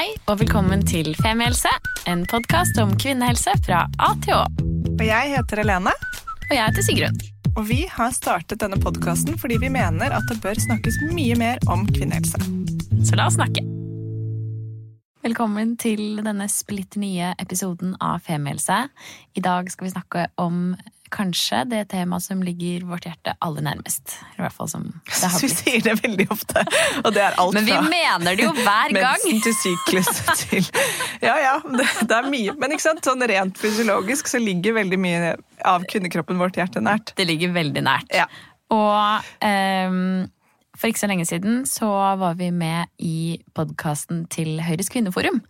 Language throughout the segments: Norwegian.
Hei og velkommen til Femihelse, en podkast om kvinnehelse fra A til Å. Og jeg heter Helene. Og jeg heter Sigrun. Og vi har startet denne podkasten fordi vi mener at det bør snakkes mye mer om kvinnehelse. Så la oss snakke. Velkommen til denne splitter nye episoden av Femihelse. I dag skal vi snakke om kanskje det temaet som ligger vårt hjerte aller nærmest. I hvert fall som det har Vi sier det veldig ofte, og det er alt Men vi fra mener det jo hver gang! mensen til syklus til Ja ja, det, det er mye. Men ikke sant, sånn rent fysiologisk så ligger veldig mye av kvinnekroppen vårt hjerte nært. Det ligger veldig nært. Ja. Og um, for ikke så lenge siden så var vi med i podkasten til Høyres kvinneforum.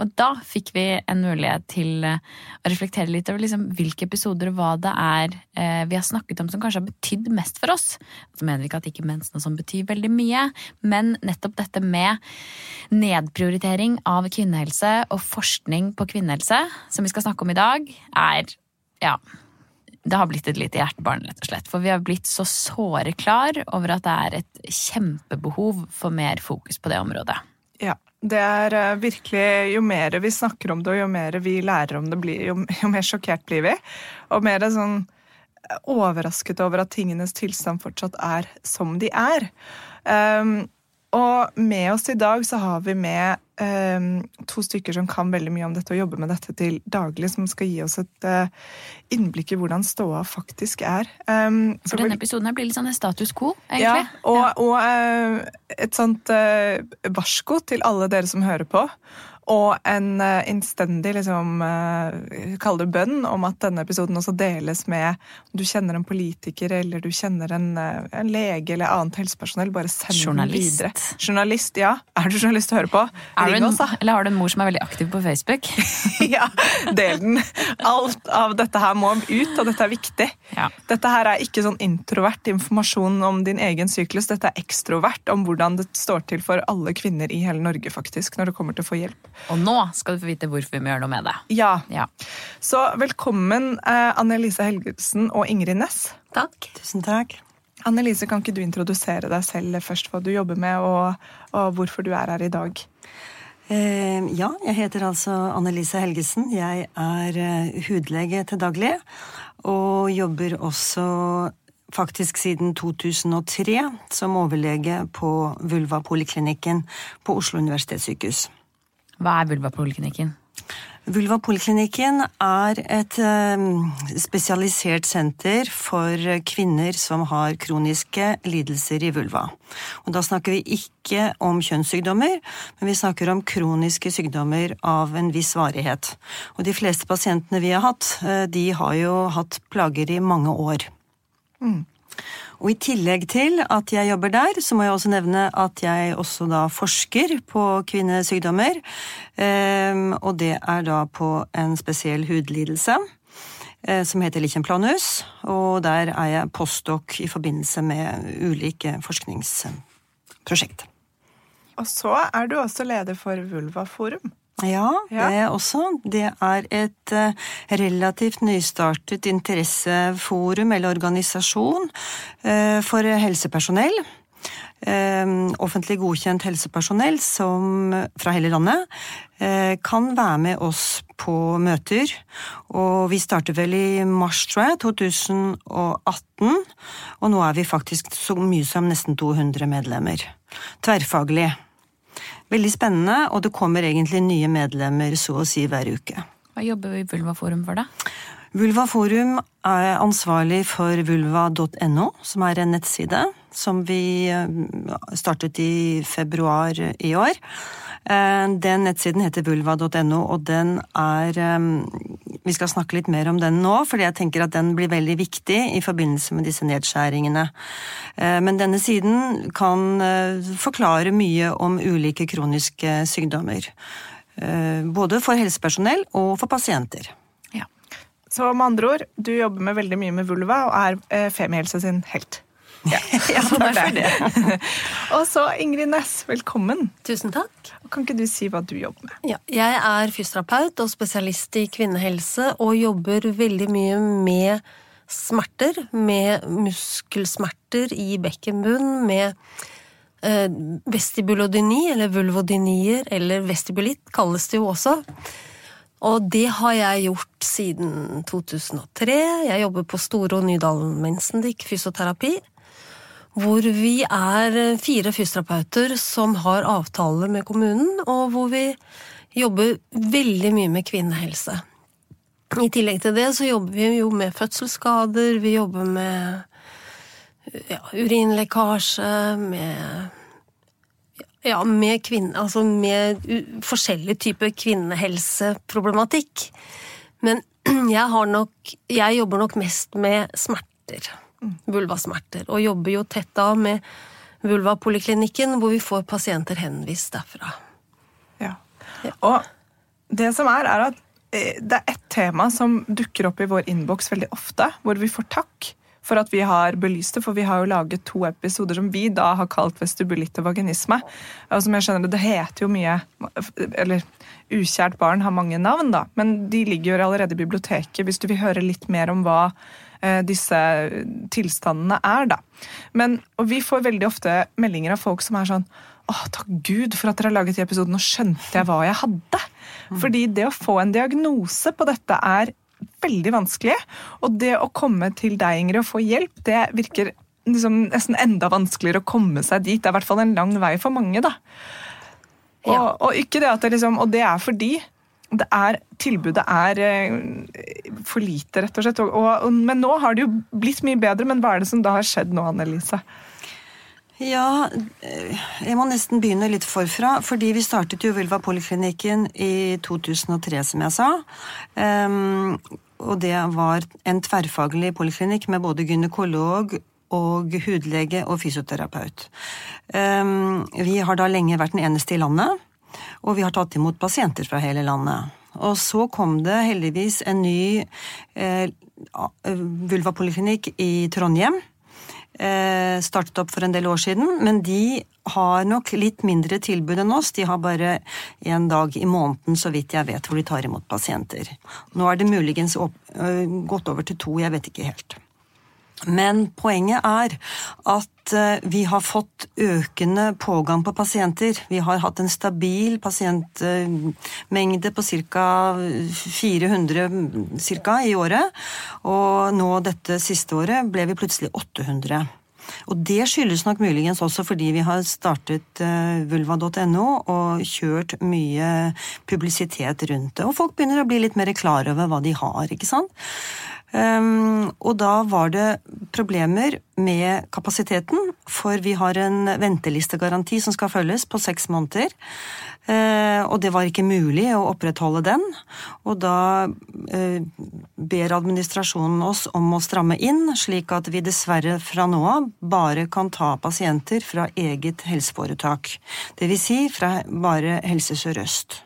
Og da fikk vi en mulighet til eh, å reflektere litt over liksom hvilke episoder og hva det er eh, vi har snakket om som kanskje har betydd mest for oss. Så mener vi ikke at ikke mensen noe som betyr veldig mye, men nettopp dette med nedprioritering av kvinnehelse og forskning på kvinnehelse, som vi skal snakke om i dag, er ja, det har blitt et lite hjertebarn, rett og slett. For vi har blitt så såre klar over at det er et kjempebehov for mer fokus på det området. Det er eh, virkelig Jo mer vi snakker om det, og jo mer vi lærer om det, jo, jo mer sjokkert blir vi. Og mer sånn eh, overrasket over at tingenes tilstand fortsatt er som de er. Um, og med oss i dag så har vi med um, to stykker som kan veldig mye om dette og jobber med dette til daglig, som skal gi oss et uh, innblikk i hvordan ståa faktisk er. Um, så For vel- denne episoden her blir litt sånn en status quo, ja, egentlig. ja. og eh, et sånt uh, varsko til alle dere som hører på. Og en uh, innstendig liksom, uh, kall det bønn om at denne episoden også deles med om du kjenner en politiker eller du kjenner en, uh, en lege eller annet helsepersonell. Bare send Journalist. den videre. Journalist, ja. Er du journalist å høre på? Du Ring oss, da. eller har du en mor som er veldig aktiv på Facebook? ja, del den. Alt av dette her må ut, og dette er viktig. Ja. Dette her er ikke sånn introvert informasjon om din egen syklus. Dette er ekstrovert om hvordan det står til for alle kvinner i hele Norge, faktisk, når det kommer til å få hjelp. Og nå skal du få vite hvorfor vi må gjøre noe med det. Ja, Ja. Så velkommen, eh, Anne-Elise Helgelsen og Ingrid Næss. Takk. Tusen takk. Anne-Elise, kan ikke du introdusere deg selv først, hva du jobber med, og, og hvorfor du er her i dag? Eh, ja, jeg heter altså Annelise Helgesen. Jeg er eh, hudlege til daglig, og jobber også faktisk siden 2003 som overlege på Vulva-poliklinikken på Oslo universitetssykehus. Hva er vulvapoliklinikken? Vulva-poliklinikken er et eh, spesialisert senter for kvinner som har kroniske lidelser i vulva. Og da snakker vi ikke om kjønnssykdommer, men vi snakker om kroniske sykdommer av en viss varighet. Og de fleste pasientene vi har hatt, eh, de har jo hatt plager i mange år. Og i tillegg til at jeg jobber der, så må jeg også nevne at jeg også da forsker på kvinnesykdommer. Ehm, Og det er da på en spesiell hudlidelse eh, som heter lichenplanus. Og der er jeg postdoc i forbindelse med ulike forskningsprosjekt. Og så er du også leder for Vulvaforum. Ja, Ja. det også. Det er et eh, relativt nystartet interesseforum eller organisasjon eh, for helsepersonell. Eh, offentlig godkjent helsepersonell som fra hele landet kan være med oss på møter. Og vi starter vel i mars, tror jeg, 2018. Og nå er vi faktisk så mye som nesten 200 medlemmer. Tverrfaglig. Veldig spennende, og det kommer egentlig nye medlemmer så å si hver uke. Hva jobber vi i Vulvaforum for, da? Vulvaforum er ansvarlig for vulva.no, som er en nettside som vi eh, startet i februar i år. Eh, Den nettsiden heter vulva.no, og den er eh, Vi skal snakke litt mer om den nå, fordi jeg tenker at den blir veldig viktig i forbindelse med disse nedskjæringene. Men denne siden kan forklare mye om ulike kroniske sykdommer. Både for helsepersonell og for pasienter. Ja. Så med andre ord, du jobber med veldig mye med vulva og er eh, Femihelse sin helt. Ja, takk er det. og så Ingrid Næss, velkommen. Tusen takk. Kan ikke du si hva du jobber med? Ja, jeg er fysioterapeut og spesialist i kvinnehelse og jobber veldig mye med smerter. Med muskelsmerter i bekkenbunn, med eh, vestibulodyni, eller vulvodynier, eller vestibulitt kalles det jo også. Og det har jeg gjort siden 2003. Jeg jobber på Store og Nydalen Mensendik fysioterapi. Hvor vi er fire fysioterapeuter som har avtale med kommunen, og hvor vi jobber veldig mye med kvinnehelse. I tillegg til det så jobber vi jo med fødselsskader, vi jobber med ja, urinlekkasje, med ja, med, kvinne, altså med forskjellige typer kvinnehelseproblematikk. Men jeg, har nok, jeg jobber nok mest med smerter. Vulvasmerter. Og jobber jo tett da med Vulvapoliklinikken, hvor vi får pasienter henvist derfra. Ja. Og det som er, er at eh, det er ett tema som dukker opp i vår innboks veldig ofte, hvor vi får takk for at vi har belyst det, for vi har jo laget to episoder som vi da har kalt vestibulitt og vaginisme. Og som jeg skjønner Det det heter jo mye Eller ukjært barn har mange navn, da, men de ligger jo allerede i biblioteket hvis du vil høre litt mer om hva eh, disse tilstandene er, da. Men, og vi får veldig ofte meldinger av folk som er sånn Å, takk Gud for at dere har laget de episodene, nå skjønte jeg hva jeg hadde. Fordi det å få en diagnose på dette er veldig vanskelig. Og det å komme til deg, Ingrid, og få hjelp, det virker liksom nesten enda vanskeligere å komme seg dit. Det er i hvert fall en lang vei for mange, da. Og, ja. og ikke det at det liksom, og det er fordi det er, tilbudet er eh, for lite, rett og slett. Og, og, men nå har det jo blitt mye bedre. Men hva er det som da har skjedd nå, Annelise? Ja, eh, jeg må nesten begynne litt forfra. Fordi vi startet jo Vulva poliklinikken i 2003, som jeg sa. Um, og det var en tverrfaglig poliklinikk med både gynekolog og hudlege og fysioterapeut. Um, vi har da lenge vært den eneste i landet, og vi har tatt imot pasienter fra hele landet. Og så kom det heldigvis en ny eh, vulvapoliklinikk i Trondheim Eh, startet opp for en del år siden, men de har nok litt mindre tilbud enn oss. De har bare en dag i måneden, så vidt jeg vet, hvor de tar imot pasienter. Nå er det muligens opp, gått over til to, jeg vet ikke helt. Men poenget er at vi har fått økende pågang på pasienter. Vi har hatt en stabil pasientmengde på ca. 400 cirka, i året. Og nå dette siste året ble vi plutselig 800. Og det skyldes nok muligens også fordi vi har startet vulva.no og kjørt mye publisitet rundt det. Og folk begynner å bli litt mer klar over hva de har, ikke sant. Um, og da var det problemer med kapasiteten, for vi har en ventelistegaranti som skal følges på seks måneder. Uh, og det var ikke mulig å opprettholde den. Og da uh, ber administrasjonen oss om å stramme inn, slik at vi dessverre fra nå av bare kan ta pasienter fra eget helseforetak. Vil si fra bare Helse Sør-Øst.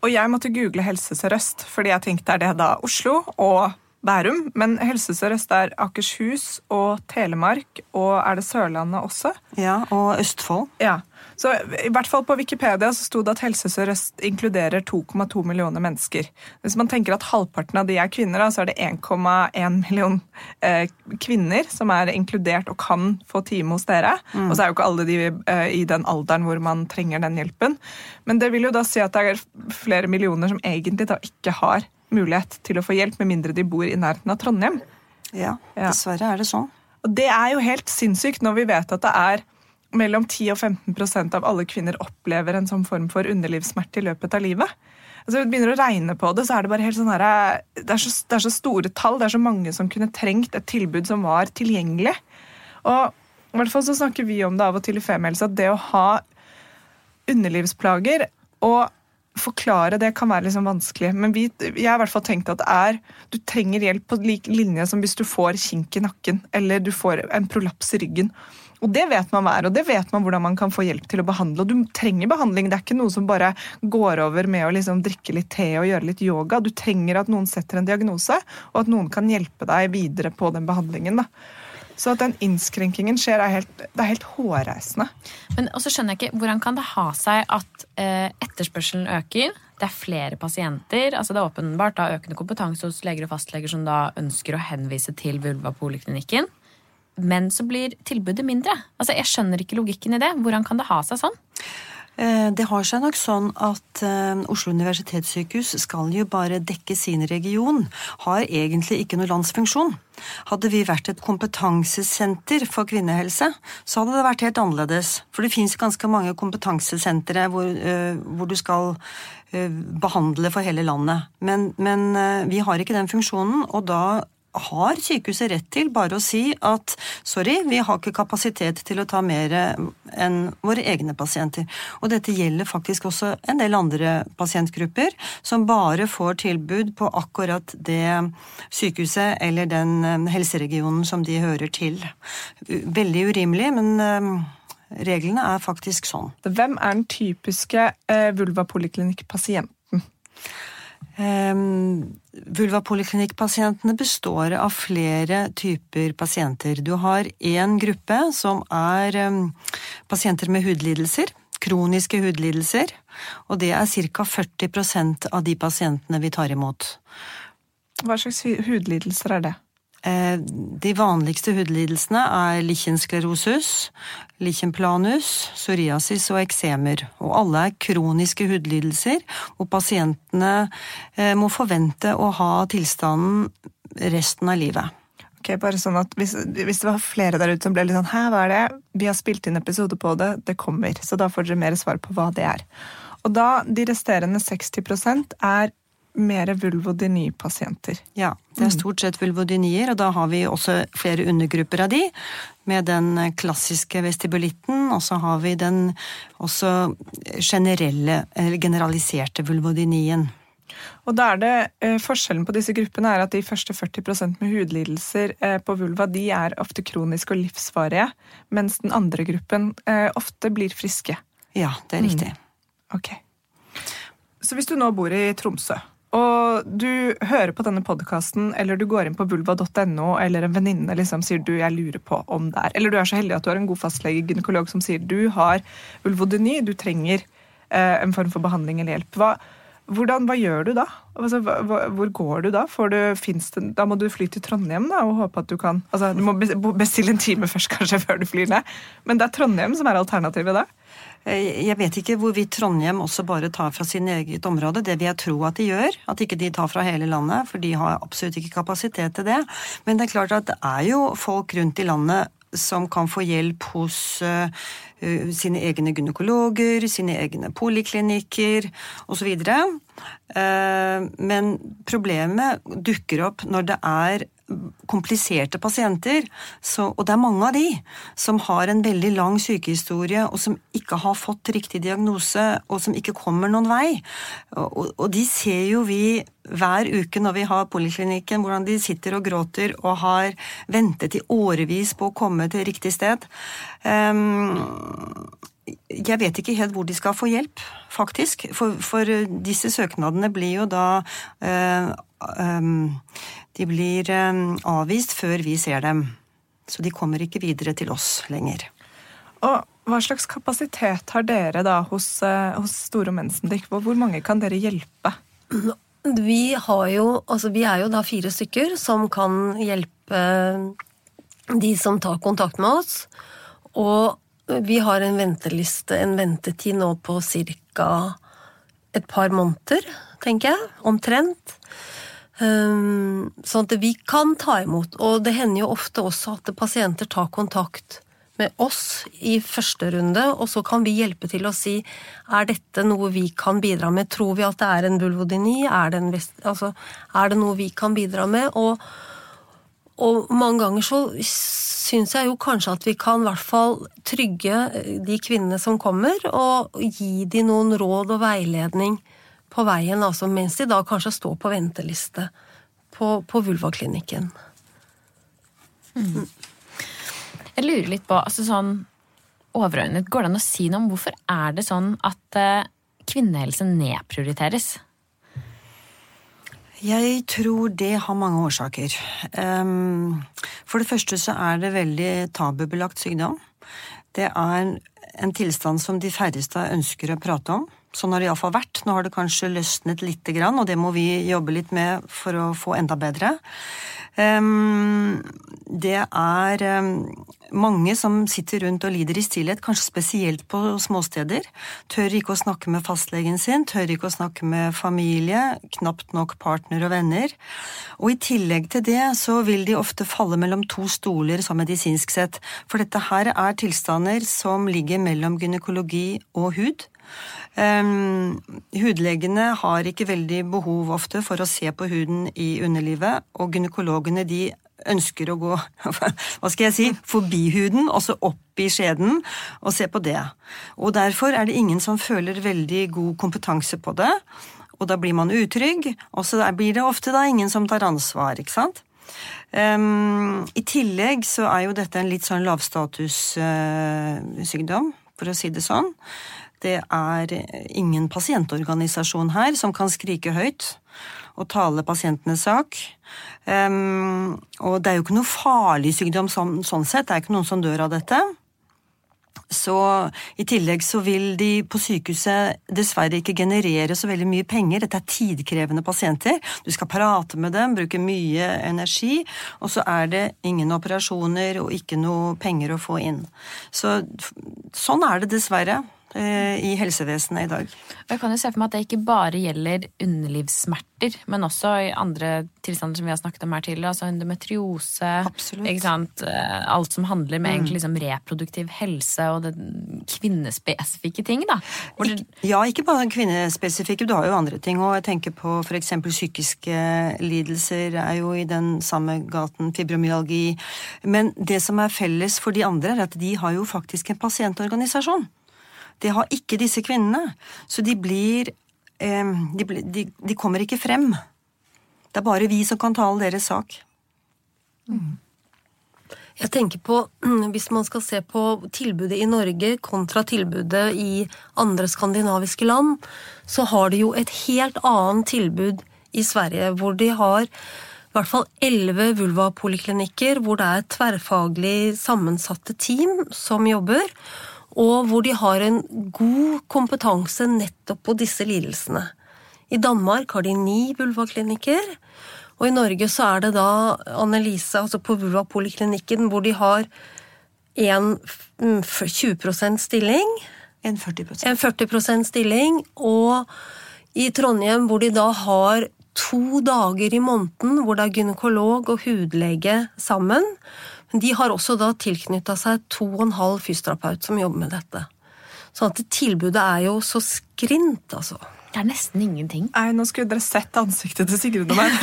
Og jeg måtte google Helse Sør-Øst, fordi jeg tenkte er det da Oslo og Bærum, men Helse Sør-Øst er Akershus og Telemark, og er det Sørlandet også? Ja, og Østfold. Ja, så i hvert fall På Wikipedia så sto det at Helse Sør-Øst inkluderer 2,2 millioner mennesker. Hvis man tenker at halvparten av de er kvinner, så er det 1,1 million eh, kvinner som er inkludert og kan få time hos dere. Mm. Og så er jo ikke alle de eh, i den alderen hvor man trenger den hjelpen. Men det vil jo da si at det er flere millioner som egentlig da ikke har mulighet til å få hjelp, med mindre de bor i nærheten av Trondheim. Ja, dessverre er det sånn. Og Det er jo helt sinnssykt når vi vet at det er mellom 10 og 15% av alle kvinner opplever en sånn form for underlivssmerte i løpet av livet. Altså, vi begynner å regne på det, så er det bare helt sånn her, det er, så, det er så store tall. Det er så mange som kunne trengt et tilbud som var tilgjengelig. Og i hvert fall så snakker vi om det av og til i Femihelse, at det å ha underlivsplager og forklare det kan være liksom vanskelig. Men vi, jeg har i hvert fall tenkt at det er, du trenger hjelp på lik linje som hvis du får kink i nakken eller du får en prolaps i ryggen. Og Det vet man hva er, og det vet man hvordan man kan få hjelp til å behandle. og Du trenger behandling. Det er ikke noe som bare går over med å liksom drikke litt te og gjøre litt yoga. Du trenger at noen setter en diagnose, og at noen kan hjelpe deg videre på den behandlingen. da. Så at den innskrenkingen skjer, er helt, det er helt hårreisende. Men også skjønner jeg ikke, Hvordan kan det ha seg at eh, etterspørselen øker? Det er flere pasienter. altså Det er åpenbart da økende kompetanse hos leger og fastleger som da ønsker å henvise til vulvapoliklinikken. men så blir tilbudet mindre. Altså, Jeg skjønner ikke logikken i det. Hvordan kan det ha seg sånn? Eh, det har seg nok sånn at uh, Oslo universitetssykehus skal jo bare dekke sin region, har egentlig ikke noe landsfunksjon. Hadde vi vært et kompetansesenter for kvinnehelse, så hadde det vært helt annerledes. For det fins ganske mange kompetansesentre hvor, uh, hvor du skal behandle for hele landet. Men, men vi har ikke den funksjonen, og da har sykehuset rett til bare å si at sorry, vi har ikke kapasitet til å ta mer enn våre egne pasienter. Og dette gjelder faktisk også en del andre pasientgrupper som bare får tilbud på akkurat det sykehuset eller den eh, helseregionen som de hører til. Veldig urimelig, men eh, reglene er faktisk sånn. Hvem er den typiske eh, vulvapoliklinikkpasienten? Um, Vulvapoliklinikkpasientene består av flere typer pasienter. Du har én gruppe som er um, pasienter med hudlidelser. Kroniske hudlidelser. Og det er ca. 40% av de pasientene vi tar imot. Hva slags hudlidelser er det? Eh, de vanligste hudlidelsene er lichensklerosus, lichenplanus, psoriasis og eksemer. Og alle er kroniske hudlidelser hvor pasientene eh, må forvente å ha tilstanden resten av livet. Ok, bare sånn at hvis, hvis, det var flere der ute som ble litt sånn Hæ, hva er det? Vi har spilt inn episode på det, det kommer. Så da får dere mer svar på hva det er. Og da, de resterende 60% er mer vulvodyni-pasienter. Ja, det er stort sett vulvodynier, og da har vi også flere undergrupper av de. Med den klassiske vestibulitten, og så har vi den også generelle, eller generaliserte vulvodynien. Og da er det eh, Forskjellen på disse gruppene er at de første 40% med hudlidelser eh, på vulva de er ofte kroniske og livsvarige, mens den andre gruppen eh, ofte blir friske. Ja, det er riktig. Mm. Ok. Så hvis du nå bor i Tromsø, og du hører på denne podkasten, eller du går inn på vulva.no, eller en venninne liksom sier du, jeg lurer på om det er Eller du er så heldig at du har en god fastlege, gynekolog, som sier du har vulvodyni, du trenger eh, en form for behandling eller hjelp. Hva, hvordan, hva gjør du da? Altså, hva, hvor går du da? Du, det, da må du fly til Trondheim da, og håpe at du kan altså, Du må bestille en time først, kanskje, før du flyr ned. Men det er Trondheim som er alternativet da? Eh, jeg vet ikke hvorvidt Trondheim også bare tar fra sin eget område. Det vil jeg tro at de gjør. At ikke de tar fra hele landet, for de har absolutt ikke kapasitet til det. Men det er klart at det er jo folk rundt i landet som kan få hjelp hos uh, sine egne gynekologer, sine egne poliklinikker osv. Uh, men problemet dukker opp når det er kompliserte pasienter, så, og det er mange av de, som har en veldig lang sykehistorie, og som ikke har fått riktig diagnose, og som ikke kommer noen vei. Og, og de ser jo vi hver uke når vi har poliklinikken, hvordan de sitter og gråter og har ventet i årevis på å komme til riktig sted. Um, jeg vet ikke helt hvor de skal få hjelp, faktisk. For, for disse søknadene blir jo da um, de blir eh, avvist før vi ser dem. Så de kommer ikke videre til oss lenger. Og hva slags kapasitet har dere da hos, eh, hos Store Mensendik? Hvor mange kan dere hjelpe? Vi, jo, altså vi er jo da fire stykker som kan hjelpe de som tar kontakt med oss. Og vi har en venteliste, en ventetid nå på ca. et par måneder, tenker jeg. Omtrent. Ehm, sånn at vi kan ta imot. Og det hender jo ofte også at pasienter tar kontakt med oss i første runde, og så kan vi hjelpe til å si er dette noe vi kan bidra med. Tror vi at det er en vulvodyni? Er det, en, altså, er det noe vi kan bidra med? Og, og mange ganger så syns jeg jo kanskje at vi kan i hvert fall trygge de kvinnene som kommer, og gi de noen råd og veiledning på veien, altså mens de da kanskje står på venteliste på, på vulvaklinikken. Mm. Jeg lurer litt på, altså sånn overordnet, går det an å si noe om hvorfor er det sånn at uh, kvinnehelse nedprioriteres? Jeg tror det har mange årsaker. Um, for det første så er det veldig tabubelagt sykdom. Det er en tilstand som de færreste ønsker å prate om. Sånn har det iallfall vært. Nå har det kanskje løsnet grann, og det må vi jobbe litt med for å få enda bedre. Um, det er um, mange som sitter rundt og lider i stillhet, kanskje spesielt på småsteder. Tør ikke å snakke med fastlegen sin, tør ikke å snakke med familie, knapt nok partner og venner. Og i tillegg til det så vil de ofte falle mellom to stoler sånn medisinsk sett, for dette her er tilstander som ligger mellom gynekologi og hud. Um, hudlegene har ikke veldig behov ofte for å se på huden i underlivet, og gynekologene de ønsker å gå hva skal jeg si, forbi huden, og så opp i skjeden, og se på det. Og Derfor er det ingen som føler veldig god kompetanse på det. Og da blir man utrygg, og så blir det ofte da ingen som tar ansvar. ikke sant? Um, I tillegg så er jo dette en litt sånn lavstatussykdom, uh, for å si det sånn. Det er ingen pasientorganisasjon her som kan skrike høyt og tale pasientenes sak. Um, og det er jo ikke noe farlig sykdom sånn, sånn sett, det er ikke noen som dør av dette. Så i tillegg så vil de på sykehuset dessverre ikke generere så veldig mye penger. Dette er tidkrevende pasienter. Du skal prate med dem, bruke mye energi, og så er det ingen operasjoner og ikke noe penger å få inn. Så sånn er det dessverre. Eh, i helsevesenet i dag. Jeg kan jo se for meg at det ikke bare gjelder underlivssmerter, men også i andre tilstander som vi har snakket om her tidligere, altså endometriose, eh, alt som handler med mm. egentlig liksom reproduktiv helse og det kvinnespesifikke ting. da. Det... Ja, ikke bare kvinnespesifikke, du har jo andre ting. Og jeg tenker på f.eks. psykiske lidelser er jo i den samme gaten, fibromyalgi. Men det som er felles for de andre, er at de har jo faktisk en pasientorganisasjon. Det har ikke disse kvinnene. Så de blir eh, de, de, de, kommer ikke frem. Det er bare vi som kan tale deres sak. Mm. Jeg tenker på, Hvis man skal se på tilbudet i Norge kontra tilbudet i andre skandinaviske land, så har de jo et helt annet tilbud i Sverige, hvor de har i hvert fall elleve vulvapoliklinikker, hvor det er tverrfaglig sammensatte team som jobber og hvor de har en god kompetanse nettopp på disse lidelsene. I Danmark har de ni vulvaklinikker, og i Norge så er det da Annelise, altså på vulvapoliklinikken, hvor de har en 20% stilling. En 40 En 40 stilling, og i Trondheim hvor de da har to dager i måneden hvor det er gynekolog og hudlege sammen. De har også da tilknytta seg to og en halv fysioterapeut som jobber med dette. Sånn at tilbudet er jo så skrint, altså. Det er nesten ingenting. Nei, Nå skulle dere sett ansiktet til Sigrun og meg.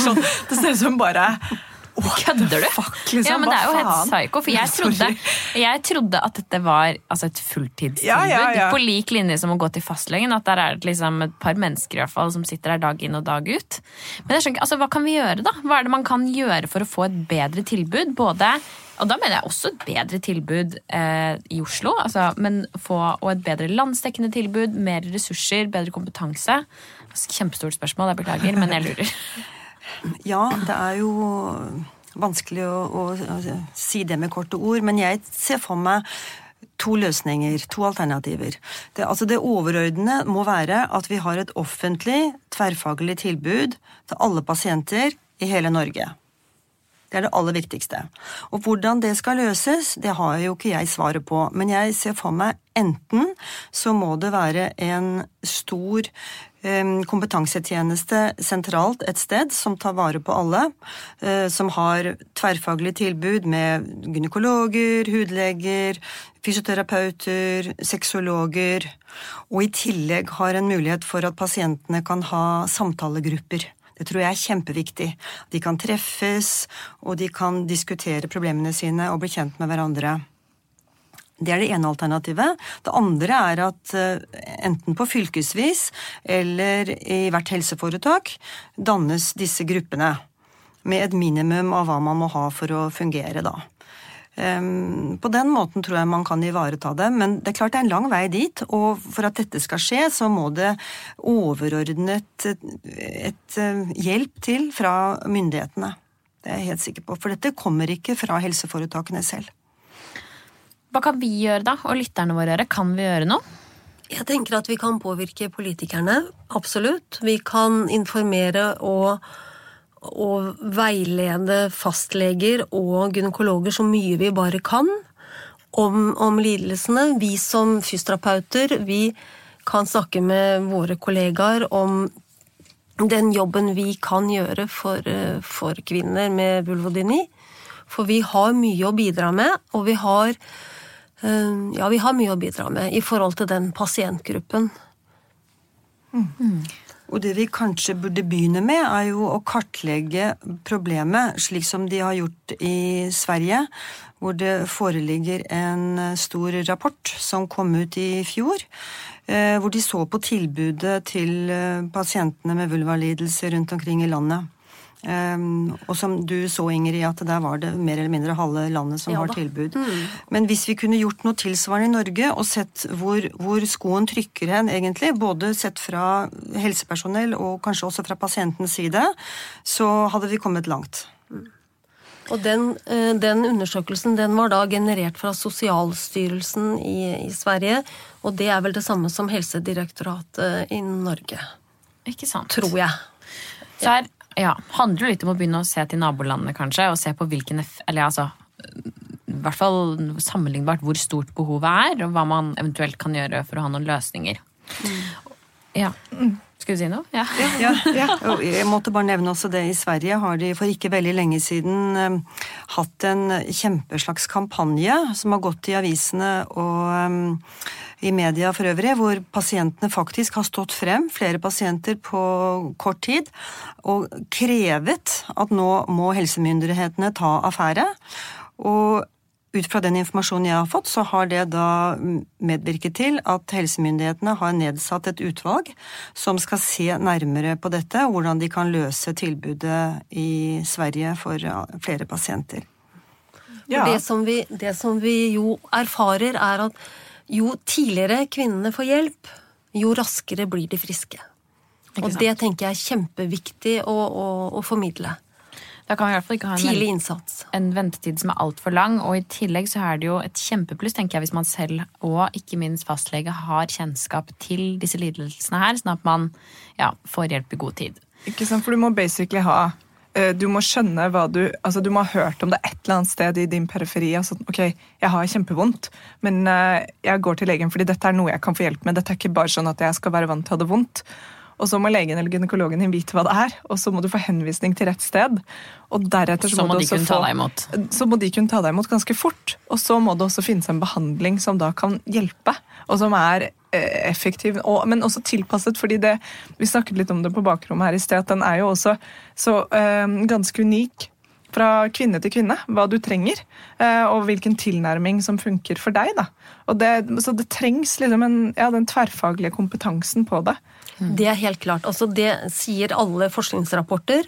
Det ser ut som bare Kødder du? Fuck, liksom, ja, men Det er jo helt psycho. For jeg trodde, jeg trodde at dette var altså, et fulltidstilbud. Ja, ja, ja. På lik linje som å gå til fastlegen. At der er det liksom et par mennesker i hvert fall, som sitter der dag inn og dag ut. Men jeg skjønner ikke, altså, hva kan vi gjøre, da? Hva er det man kan gjøre for å få et bedre tilbud? Både og da mener jeg også et bedre tilbud eh, i Oslo. Altså, men få, og et bedre landsdekkende tilbud, mer ressurser, bedre kompetanse. Kjempestort spørsmål, jeg beklager, men jeg lurer. Ja, det er jo vanskelig å, å, å si det med korte ord, men jeg ser for meg to løsninger, to alternativer. Det, altså det overordnede må være at vi har et offentlig, tverrfaglig tilbud til alle pasienter i hele Norge. Det er det aller viktigste. Og hvordan det skal løses, det har jo ikke jeg svaret på. Men jeg ser for meg enten så må det være en stor kompetansetjeneste sentralt et sted som tar vare på alle. Eh, som har tverrfaglig tilbud med gynekologer, hudleger, fysioterapeuter, sexologer. Og i tillegg har en mulighet for at pasientene kan ha samtalegrupper. Det tror jeg er kjempeviktig. De kan treffes, og de kan diskutere problemene sine og bli kjent med hverandre. Det er det ene alternativet. Det andre er at eh, enten på fylkesvis eller i hvert helseforetak dannes disse gruppene. Med et minimum av hva man må ha for å fungere, da. Ehm, på den måten tror jeg man kan ivareta det, men det er klart det er en lang vei dit. Og for at dette skal skje, så må det overordnet et, et eh, hjelp til fra myndighetene. Det er jeg helt sikker på. For dette kommer ikke fra helseforetakene selv. Hva kan vi gjøre da, og lytterne våre gjøre? Kan vi gjøre noe? Jeg tenker at vi kan påvirke politikerne, absolutt. Vi kan informere og, og veilede fastleger og gynekologer så mye vi bare kan om, om lidelsene. Vi som fysioterapeuter, vi kan snakke med våre kollegaer om den jobben vi kan gjøre for, for kvinner med vulvodyni. For vi har mye å bidra med, og vi har ja, vi har mye å bidra med i forhold til den pasientgruppen. Mm. Og det vi kanskje burde begynne med, er jo å kartlegge problemet, slik som de har gjort i Sverige, hvor det foreligger en stor rapport som kom ut i fjor. Eh, hvor de så på tilbudet til eh, pasientene med vulvalidelser rundt omkring i landet. Um, og som du så, Ingrid, at der var det mer eller mindre halve landet som ja, har tilbud. Mm. Men hvis vi kunne gjort noe tilsvarende i Norge, og sett hvor, hvor, skoen trykker hen, egentlig, både sett fra helsepersonell og kanskje også fra pasientens side, så hadde vi kommet langt. Mm. Og den, eh, den, undersøkelsen den var da generert fra Sosialstyrelsen i, i Sverige, og det er vel det samme som Helsedirektoratet i Norge. Ikke sant. Tror jeg. Så her ja, handler jo litt om å begynne å se til nabolandene, kanskje, og se på hvilken Eller altså i hvert fall sammenlignbart hvor stort behovet er, og hva man eventuelt kan gjøre for å ha noen løsninger. Mm. Ja. Skal du si noe? Ja. ja, ja. Jeg måtte bare nevne også det. I Sverige har de for ikke veldig lenge siden um, hatt en kjempeslags kampanje som har gått i avisene og um, i media for øvrig, hvor pasientene faktisk har stått frem, flere pasienter på kort tid, og krevet at nå må helsemyndighetene ta affære. Og ut fra den informasjonen jeg har fått, så har det da medvirket til at helsemyndighetene har nedsatt et utvalg som skal se nærmere på dette, hvordan de kan løse tilbudet i Sverige for flere pasienter. Ja. Det, som vi, det som vi jo erfarer, er at jo tidligere kvinnene får hjelp, jo raskere blir de friske. Og det tenker jeg er kjempeviktig å, å, å formidle. Da kan vi i hvert fall ikke ha en, Tidlig innsats. en ventetid som er altfor lang. Og i tillegg så er det jo et kjempepluss tenker jeg, hvis man selv og ikke minst fastlege har kjennskap til disse lidelsene her, sånn at man ja, får hjelp i god tid. Ikke sant, for du må basically ha Eh, du må skjønne hva du altså Du må ha hørt om det et eller annet sted i din periferi. Altså, ok, jeg har kjempevondt, men uh, jeg går til legen fordi dette er noe jeg kan få hjelp med. Dette er ikke bare sånn at jeg skal være vant til å ha det vondt. Og så må legen eller gynekologen din vite hva det er, og så må du få henvisning til rett sted. Og deretter så, så må, må de kunne få, ta deg imot. Så må de kunne ta deg imot ganske fort. Og så må det også finnes en behandling som da kan hjelpe, og som er eh, effektiv, og, men også tilpasset. fordi det, Vi snakket litt om det på bakrommet her i sted, at den er jo også så øh, ganske unik fra kvinne til kvinne hva du trenger, eh, og hvilken tilnærming som funker for deg. Da. Det, så det trengs liksom en, ja, den tverrfaglige kompetansen på det. Det er helt klart. Altså det sier alle forskningsrapporter.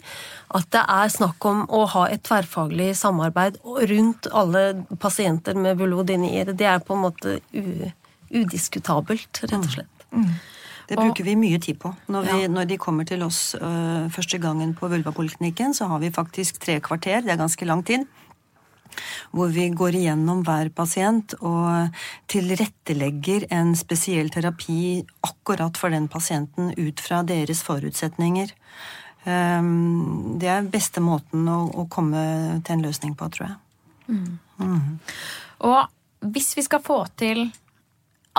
At det er snakk om å ha et tverrfaglig samarbeid rundt alle pasienter med vulvodynier. Det er på en måte udiskutabelt, rett og slett. Mm. Mm. Det bruker vi mye tid på. Når, vi, ja. når de kommer til oss ø, første gangen på vulvapoliklinikken, så har vi faktisk tre kvarter. Det er ganske lang tid hvor vi går igjennom hver pasient og tilrettelegger en spesiell terapi akkurat for den pasienten ut fra deres forutsetninger. Ehm, det er beste måten å, komme til en løsning på, tror jeg. Mm. Mm. Og hvis vi skal få til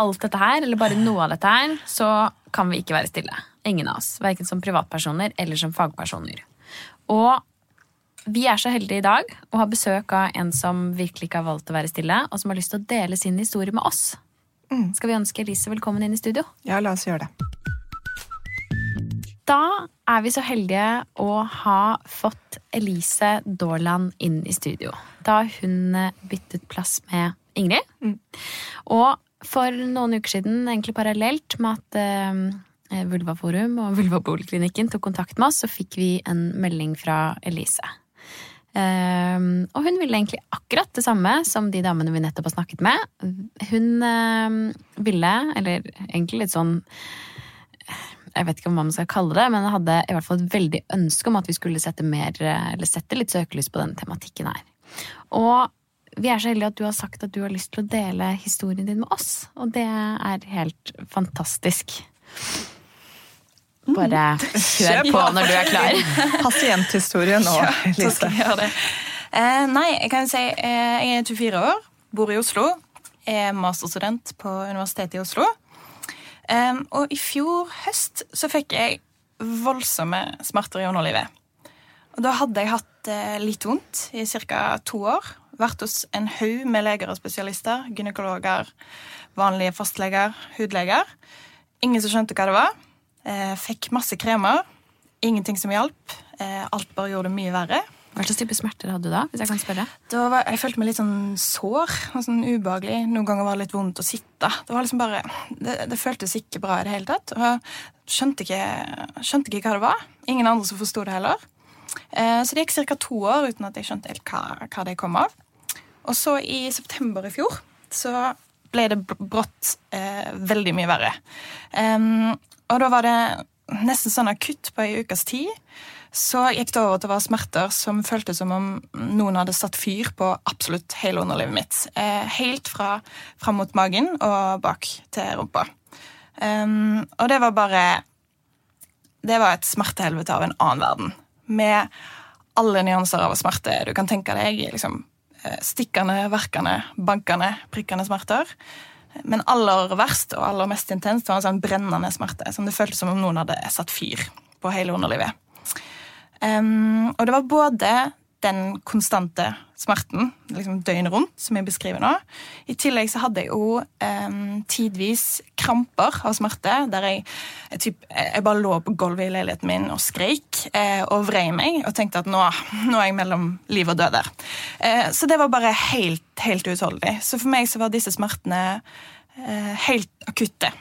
alt dette her, eller bare noe av dette her, så kan vi ikke være stille. Ingen av oss. Verken som privatpersoner eller som fagpersoner. Og vi er så heldige i dag å ha besøk av en som virkelig ikke har valgt å være stille, og som har lyst til å dele sin historie med oss. Mm. Skal vi ønske Elise velkommen inn i studio? Ja, la oss gjøre det. Da er vi så heldige å ha fått Elise Daaland inn i studio. Da hun eh, byttet plass med Ingrid. Mm. Og for noen uker siden, egentlig parallelt med at eh, Vulvaforum og Vulvapoliklinikken tok kontakt med oss, så fikk vi en melding fra Elise. Um, og hun ville egentlig akkurat det samme som de damene vi nettopp har snakket med. Hun um, ville, eller egentlig litt sånn Jeg vet ikke hva man skal kalle det, men hadde i hvert fall et veldig ønske om at vi skulle sette mer, sette litt søkelys på den tematikken her. Og vi er så heldige at du har sagt at du har lyst til å dele historien din med oss. Og det er helt fantastisk. Bare kjør på når du er klar. Pasienthistorie nå, Lise. jeg. Eh, nei, jeg kan si eh, jeg er 24 år, bor i Oslo. Er masterstudent på Universitetet i Oslo. Eh, og i fjor høst så fikk jeg voldsomme smerter i underlivet. Og da hadde jeg hatt litt vondt i ca. to år. Vært hos en haug med leger og spesialister. Gynekologer, vanlige fastleger, hudleger. Ingen som skjønte hva det var. Eh, fikk masse kremer. Ingenting som hjalp. Eh, alt bare gjorde det mye verre. Hva slags type smerter hadde du da? hvis jeg kan spørre? Var, jeg følte meg litt sånn sår sånn ubehagelig. Noen ganger var det litt vondt å sitte. Det var liksom bare, det, det føltes ikke bra i det hele tatt. Og jeg skjønte ikke, skjønte ikke hva det var. Ingen andre som forsto det heller. Eh, så det gikk ca. to år uten at jeg skjønte helt hva, hva det kom av. Og så i september i fjor så ble det brått eh, veldig mye verre. Em, og da var det nesten sånn akutt på ei ukes tid. Så gikk det over til å være smerter som føltes som om noen hadde satt fyr på absolutt hele underlivet mitt. Eh, helt fra fram mot magen og bak til rumpa. Um, og det var bare Det var et smertehelvete av en annen verden. Med alle nyanser av smerte du kan tenke deg. liksom eh, Stikkende, verkende, bankende, prikkende smerter. Men aller verst og aller mest intenst var en sånn brennende smerte. Som det føltes som om noen hadde satt fyr på hele underlivet. Um, og det var både den konstante smerten liksom døgnet rundt, som jeg beskriver nå. I tillegg så hadde jeg jo eh, tidvis kramper av smerte, der jeg, jeg, typ, jeg bare lå på gulvet i leiligheten min og skreik eh, og vrei meg og tenkte at nå, nå er jeg mellom liv og død der. Eh, så det var bare helt, helt uutholdelig. Så for meg så var disse smertene eh, helt akutte.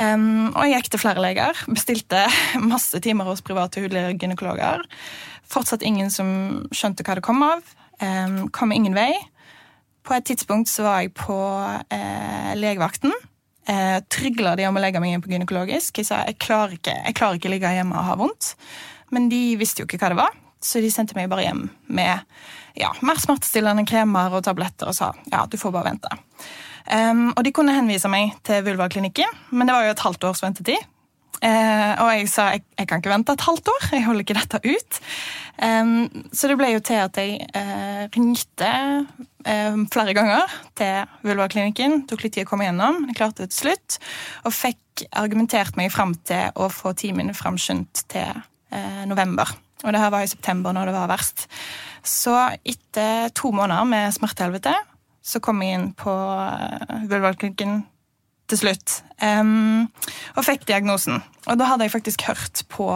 Um, og jeg gikk til flere leger, bestilte masse timer hos private hudlige gynekologer. Fortsatt ingen som skjønte hva det kom av. Um, kom ingen vei. På et tidspunkt så var jeg på eh, legevakten. Eh, Trygla de om å legge meg inn på gynekologisk. Jeg sa jeg klarer ikke jeg klarer ikke ligge hjemme og ha vondt. Men de visste jo ikke hva det var, så de sendte meg bare hjem med ja, mer smertestillende kremer og tabletter og sa ja, du får bare vente. Um, og de kunne henvise meg til vulvaklinikken, men det var jo et halvt års ventetid. Eh, og jeg sa jeg, jeg kan ikke vente et halvt år, jeg holder ikke dette ut. Eh, så det ble jo til at jeg eh, ringte eh, flere ganger til vulvaklinikken. Tok litt tid å komme gjennom, jeg klarte det til slutt. Og fikk argumentert meg fram til å få timen framskyndt til eh, november. Og det her var i september når det var verst. Så etter to måneder med smertehelvete så kom jeg inn på uh, vulvaklinikken til slutt. Um, og fikk diagnosen. Og da hadde jeg faktisk hørt på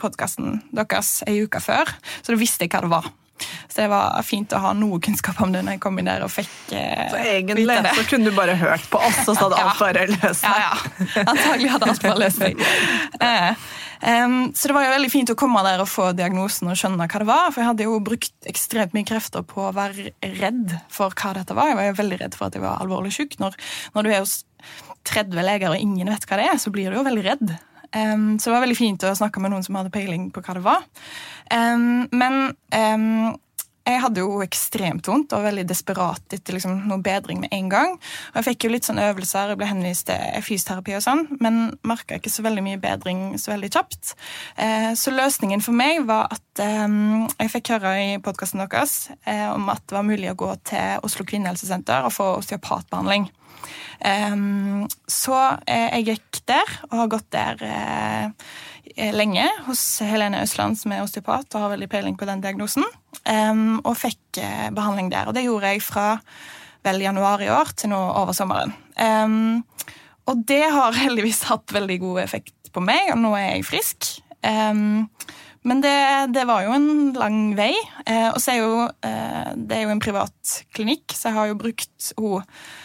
podkasten deres ei uke før, så da visste jeg hva det var. Så det var fint å ha noe kunnskap om det når jeg kom inn der og fikk eh, Så egentlig vite det. så kunne du bare hørt på oss, og så hadde alt bare løst seg. Ja, ja. Antagelig hadde alt bare løst seg. Eh, um, så det var jo veldig fint å komme der og få diagnosen og skjønne hva det var. For jeg hadde jo brukt ekstremt mye krefter på å være redd for hva dette var. Jeg var jo veldig redd for at jeg var alvorlig syk. Når, når du er hos 30 leger og ingen vet hva det er, så blir du jo veldig redd. Um, så det var veldig fint å snakke med noen som hadde peiling på hva det var. Um, men em, jeg hadde jo ekstremt vondt og veldig desperat etter liksom, noe bedring med en gang. Og jeg fikk jo litt sånn øvelser, jeg ble henvist til fysioterapi og sånn, men merka ikke så veldig mye bedring så veldig kjapt. Eh, så løsningen for meg var at eh, jeg fikk høre i podkasten deres eh, om at det var mulig å gå til Oslo kvinnehelsesenter og få osteopatbehandling. Um, så eh, jeg gikk der, og har gått der eh, lenge hos Helene Østland, som er osteopat og har veldig peiling på den diagnosen, og fikk eh, behandling der. Og det gjorde jeg fra vel januar i år til nå over sommeren. Og det har heldigvis hatt veldig god effekt på meg, og nå er jeg frisk. Men det, det, var jo en lang vei. Eh, og så er jo eh, det er jo en privat klinikk, så jeg har jo brukt henne eh,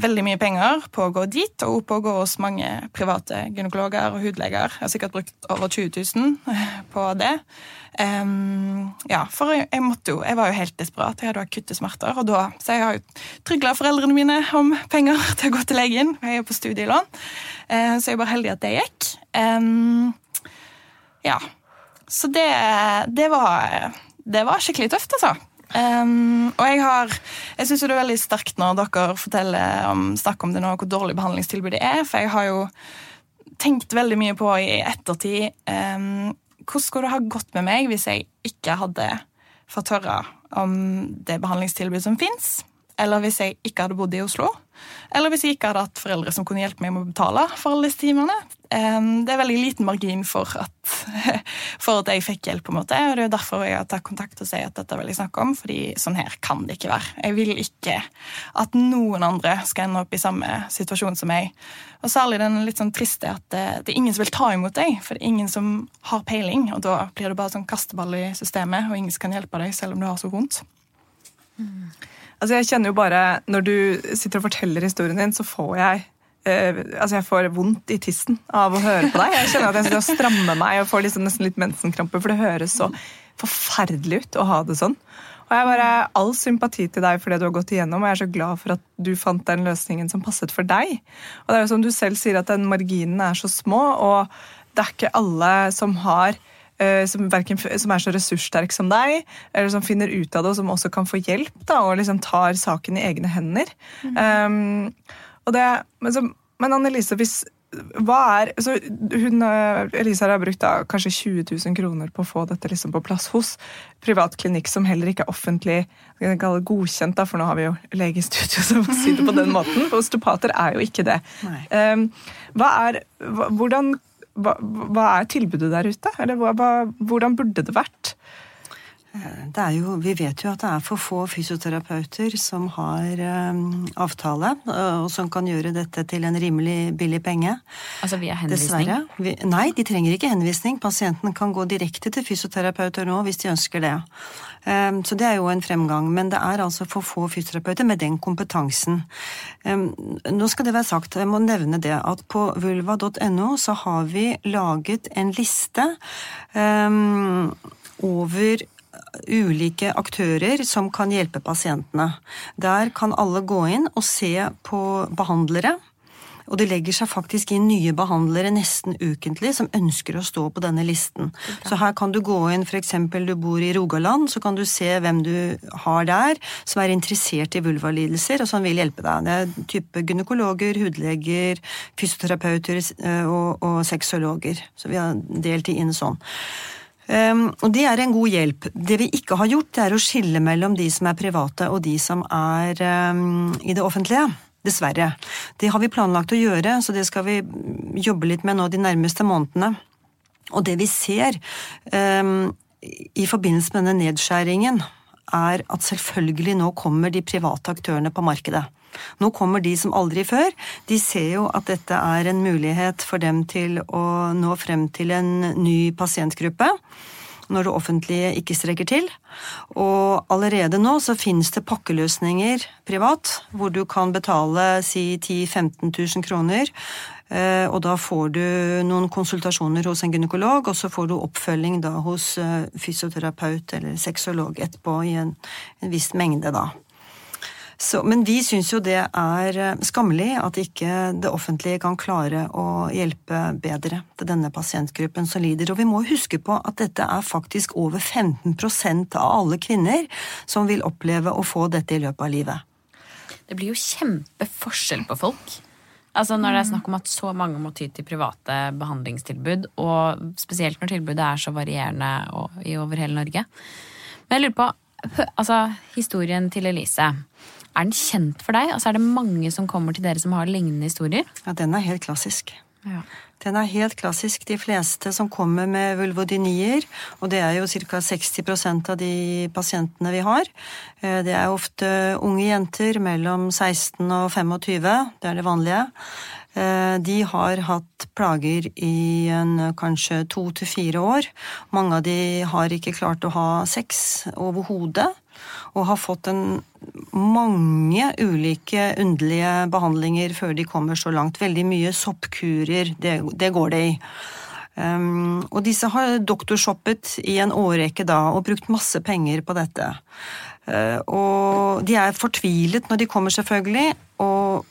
veldig mye penger på å gå dit, og på å gå hos mange private gynekologer og hudleger. Jeg har sikkert brukt over 20 000 på det. Um, ja, for jeg, jeg, måtte jo, jeg var jo helt desperat. Jeg hadde akutte smerter. og da, Så jeg har jo trygla foreldrene mine om penger til å gå til legen. Jeg er på studielån, uh, så jeg er bare heldig at det gikk. Um, ja. Så det, det, var, det var skikkelig tøft, altså. Um, og jeg har Jeg syns det er veldig sterkt når dere forteller om, snakker om det nå, hvor dårlig behandlingstilbudet er. For jeg har jo tenkt veldig mye på i ettertid um, Hvordan skulle det ha gått med meg hvis jeg ikke hadde fått høre om det behandlingstilbudet som fins? Eller hvis jeg ikke hadde bodd i Oslo? Eller hvis jeg ikke hadde hatt foreldre som kunne hjelpe meg med å betale for alle disse timene. Det er veldig liten margin for at, for at jeg fikk hjelp, på en måte, og det er derfor jeg har tatt kontakt og sier at dette vil jeg snakke om, fordi sånn her kan det ikke være. Jeg vil ikke at noen andre skal ende opp i samme situasjon som meg. Og særlig den litt sånn triste at det, det, er ingen som vil ta imot deg, for det er ingen som har peiling, og da blir det bare sånn kasteball i systemet, og ingen som kan hjelpe deg selv om du har så vondt. Mm. Altså jeg kjenner jo bare, Når du sitter og forteller historien din, så får jeg eh, altså jeg får vondt i tissen av å høre på deg. Jeg kjenner at jeg sitter og strammer meg og får liksom nesten litt mensenkrampe, for det høres så forferdelig ut å ha det sånn. Og jeg bare All sympati til deg for det du har gått igjennom, og jeg er så glad for at du fant den løsningen som passet for deg. Og det er jo som du selv sier, at den marginen er så små, og det er ikke alle som har som, verken, som, er så ressurssterk som deg, eller som finner ut av det, og som også kan få hjelp da, og liksom tar saken i egne hender. Mm. Um, det, men, så, men Annelise, hvis er, så hun, eh, Elisa har brukt da, kanskje 20 000 kroner på å få dette liksom på plass hos privat klinikk som heller ikke er offentlig godkjent, da, for nå har vi jo legestudio som sier det på den måten. Osteopater er jo ikke det. Um, er, hvordan hva, hva, er tilbudet der ute? Eller hva, hvordan burde det vært? Eh, jo, vi vet jo at det er for få fysioterapeuter som har um, avtale, og som kan gjøre dette til en rimelig billig penge. Altså via henvisning? Vi, nei, de trenger ikke henvisning. Pasienten kan gå direkte til fysioterapeuter nå hvis de ønsker det. Um, så det er jo en fremgang. Men det er altså for få fysioterapeuter med den kompetansen. Um, nå skal det være sagt, jeg må nevne det, at på vulva.no så har vi laget en liste over ulike aktører som kan hjelpe pasientene. Der kan alle gå inn og se på behandlere. Og det legger seg faktisk inn nye behandlere nesten ukentlig som ønsker å stå på denne listen. Så her kan du gå inn, f.eks. du bor i Rogaland, så kan du se hvem du har der som er interessert i vulvalidelser og som vil hjelpe deg. Det er type gynekologer, hudleger, fysioterapeuter eh, og, og sexologer. Så vi har delt de inn sånn. Um, og det er en god hjelp. Det vi ikke har gjort, det er å skille mellom de som er private og de som er um, i det offentlige. Dessverre. Det har vi planlagt å gjøre, så det skal vi jobbe litt med nå de nærmeste månedene. Og det vi ser um, i forbindelse med denne nedskjæringen, er at selvfølgelig nå kommer de private aktørene på markedet. Nå kommer de som aldri før. De ser jo at dette er en mulighet for dem til å nå frem til en ny pasientgruppe når det offentlige ikke strekker til. Og allerede nå så finnes det pakkeløsninger privat, hvor du kan betale si 10 000-15 000 kroner. Eh, og da får du noen konsultasjoner hos en gynekolog, og så får du oppfølging da hos eh, fysioterapeut eller sexolog etterpå i en, en viss mengde, da. Så, men vi syns jo det er eh, skammelig at ikke det offentlige kan klare å hjelpe bedre til denne pasientgruppen som lider. Og vi må huske på at dette er faktisk over 15% av alle kvinner som vil oppleve å få dette i løpet av livet. Det blir jo kjempeforskjell på folk. Altså Når det er snakk om at så mange må ty til private behandlingstilbud, og spesielt når tilbudet er så varierende over hele Norge. Men jeg lurer på, altså historien til Elise. Er den kjent for deg? Altså Er det mange som kommer til dere som har lignende historier? Ja, den er helt klassisk. Ja. Den er helt klassisk. De fleste som kommer med vulvodynier, og det er jo ca. 60% av de pasientene vi har, eh, det er ofte unge jenter mellom 16 og 25, det er det vanlige. Eh, de har hatt plager i en, kanskje to til fire år. Mange av de har ikke klart å ha sex overhodet og har fått en, mange ulike underlige behandlinger før de kommer så langt. Veldig mye soppkurer, det, det går det i. Um, og disse har doktorshoppet i en årrekke da, og brukt masse penger på dette. Uh, og de er fortvilet når de kommer, selvfølgelig, og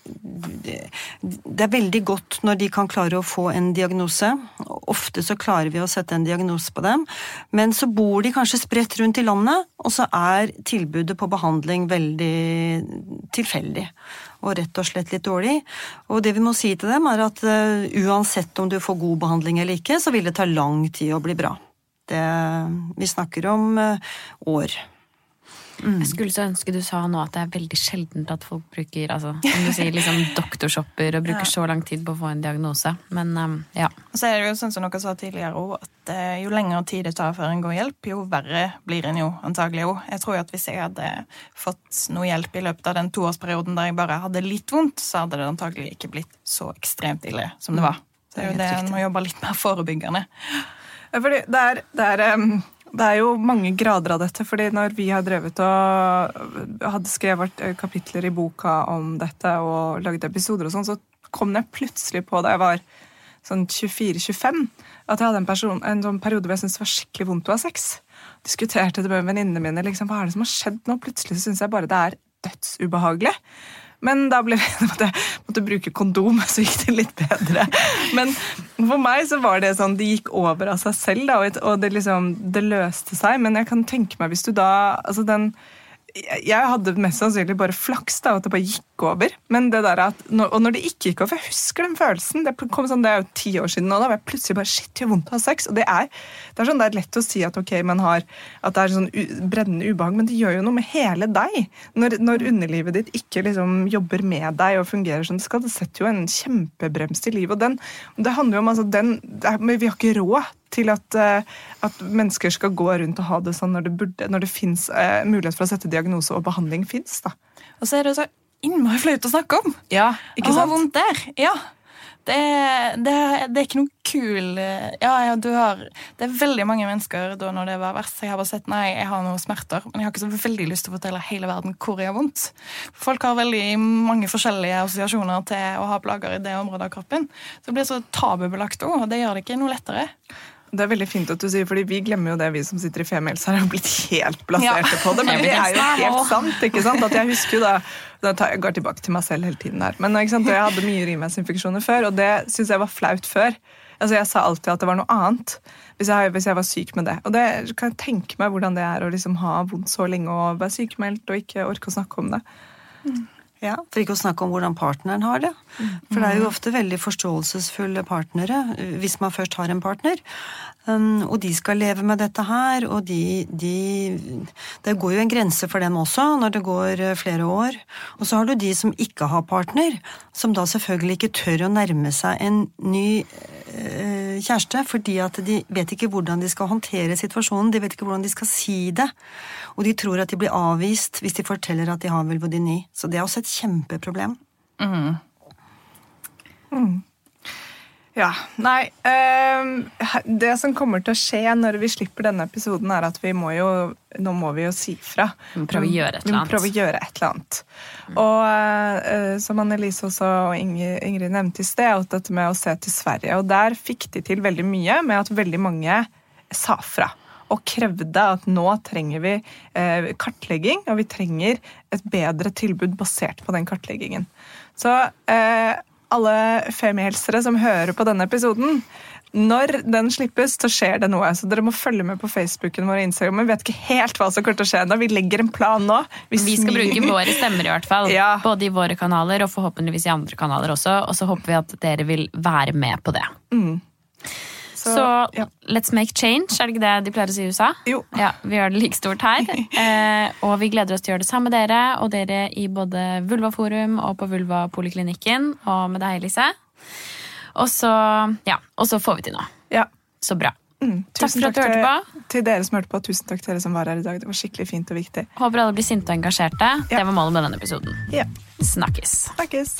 det, er veldig godt når de kan klare å få en diagnose, ofte så klarer vi å sette en diagnose på dem. Men så bor de kanskje spredt rundt i landet, og så er tilbudet på behandling veldig tilfeldig. Og rett og slett litt dårlig. Og det vi må si til dem, er at uh, uansett om du får god behandling eller ikke, så vil det ta lang tid å bli bra. Det, vi snakker om uh, år. Mm. Jeg skulle så ønske du sa nå at det er veldig sjeldent at folk bruker altså, som du sier, liksom doktorshopper og bruker ja. så lang tid på å få en diagnose. Men um, ja. Og så er det jo sånn som dere sa tidligere også, at uh, jo lengre tid det tar før en går hjelp, jo verre blir en jo antagelig jo. Jeg tror jo at hvis jeg hadde fått noe hjelp i løpet av den toårsperioden der jeg bare hadde litt vondt, så hadde det antagelig ikke blitt så ekstremt ille som det var. Så det er jo det en må jobbe litt mer forebyggende. Fordi det er, det er um det er jo mange grader av dette. fordi når vi har drevet og hadde skrevet kapitler i boka om dette og laget episoder og sånn, så kom jeg plutselig på da jeg var sånn 24-25, at jeg hadde en, person, en sånn periode hvor jeg syntes det var skikkelig vondt å ha sex. Diskuterte det med venninnene mine. liksom, Hva er det som har skjedd nå? Plutselig syns jeg bare det er dødsubehagelig. Men da ble vi jeg måtte bruke kondom, så gikk det litt bedre. Men for meg så var det sånn, det gikk over av seg selv, da, og det, liksom, det løste seg. Men jeg kan tenke meg hvis du da altså den jeg hadde mest sannsynlig bare flaks, da, at det bare gikk over. Men det der at, Og når det ikke gikk over, jeg husker den følelsen Det, kom sånn, det er jo ti år siden nå, da var jeg plutselig bare Shit, det gjør vondt å ha sex. Og det er, det er, sånn, det er lett å si at ok, man har, at det er sånn brennende ubehag, men det gjør jo noe med hele deg. Når, når underlivet ditt ikke liksom jobber med deg og fungerer som det skal, det setter jo en kjempebrems i livet. Og den, det handler jo om altså, den, er, Vi har ikke råd til at, uh, at, mennesker skal gå rundt og ha det sånn når det, burde, når det finnes eh, mulighet for å sette diagnose og behandling fins. Og så er det så innmari flaut å snakke om! Ja, ikke sant? Å ha vondt der. Ja. Det, det, det, er ikke noe kul ja, ja, du har Det er veldig mange mennesker da når det var verst. Jeg har bare sett nei, jeg har noen smerter, men jeg har ikke så veldig lyst til å fortelle hele verden hvor jeg har vondt. Folk har veldig mange forskjellige assosiasjoner til å ha plager i det området av kroppen. Så det blir så tabubelagt òg, og det gjør det ikke noe lettere. Det er veldig fint at du sier, fordi Vi glemmer jo det, vi som sitter i Femihelse har blitt helt blaserte ja. på det. Men det er jo helt sant. ikke sant? At Jeg husker jo da, da Jeg går tilbake til meg selv hele tiden her. Men ikke sant? Jeg hadde mye urinveisinfeksjoner før, og det syns jeg var flaut før. Altså Jeg sa alltid at det var noe annet hvis jeg, hvis jeg, var syk med det. Og det kan jeg tenke meg hvordan det er å liksom ha vondt så lenge og være sykemeldt og ikke orke å snakke om det. Mm. Ja, For ikke å snakke om hvordan partneren har det. For det er jo ofte veldig forståelsesfulle partnere, hvis man først har en partner. Og de skal leve med dette her, og de, de, Det går jo en grense for dem også, når det går eh, flere år. Og så har du de som ikke har partner, som da selvfølgelig ikke tør å nærme seg en ny øh, kjæreste, fordi at de vet ikke hvordan de skal håndtere situasjonen, de vet ikke hvordan de skal si det. Og de tror at de blir avvist hvis de forteller at de har vulvodyni. Så det er også et kjempeproblem. Mm. Mm. Ja. Nei øh, Det som kommer til å skje når vi slipper denne episoden, er at vi må jo Nå må vi jo si fra. Prøve å gjøre et eller annet. Prøve å gjøre et eller annet. Mm. Og øh, som Annelise også og Ingrid nevnte i sted, dette med å se til Sverige. Og der fikk de til veldig mye med at veldig mange sa fra og krevde at nå trenger vi eh, kartlegging, og vi trenger et bedre tilbud basert på den kartleggingen. Så eh, alle femihelsere som hører på denne episoden, når den slippes, så skjer det noe. Så dere må følge med på Facebooken vår og Instagram. Vi vet ikke helt hva som kommer til å skje ennå. Vi legger en plan nå. Vi, vi skal bruke våre stemmer, i hvert fall. Ja. Både i våre kanaler og forhåpentligvis i andre kanaler også. Og så håper vi at dere vil være med på det. Mm. Så, så ja. let's make change, er det ikke det de pleier å si i USA? Jo. Ja, Vi gjør det like stort her. eh, og vi gleder oss til å gjøre det samme med dere og dere i både Vulvaforum og på Vulvapoliklinikken og med deg, Lise. Og så, ja, og så får vi til noe. Ja. Så bra. Mm, takk for at du hørte på. Til dere som hørte på, Tusen takk til dere som var her i dag. Det var skikkelig fint og viktig. Håper alle blir sinte og engasjerte. Ja. Det var målet med denne episoden. Ja. Snakkes. Snakkes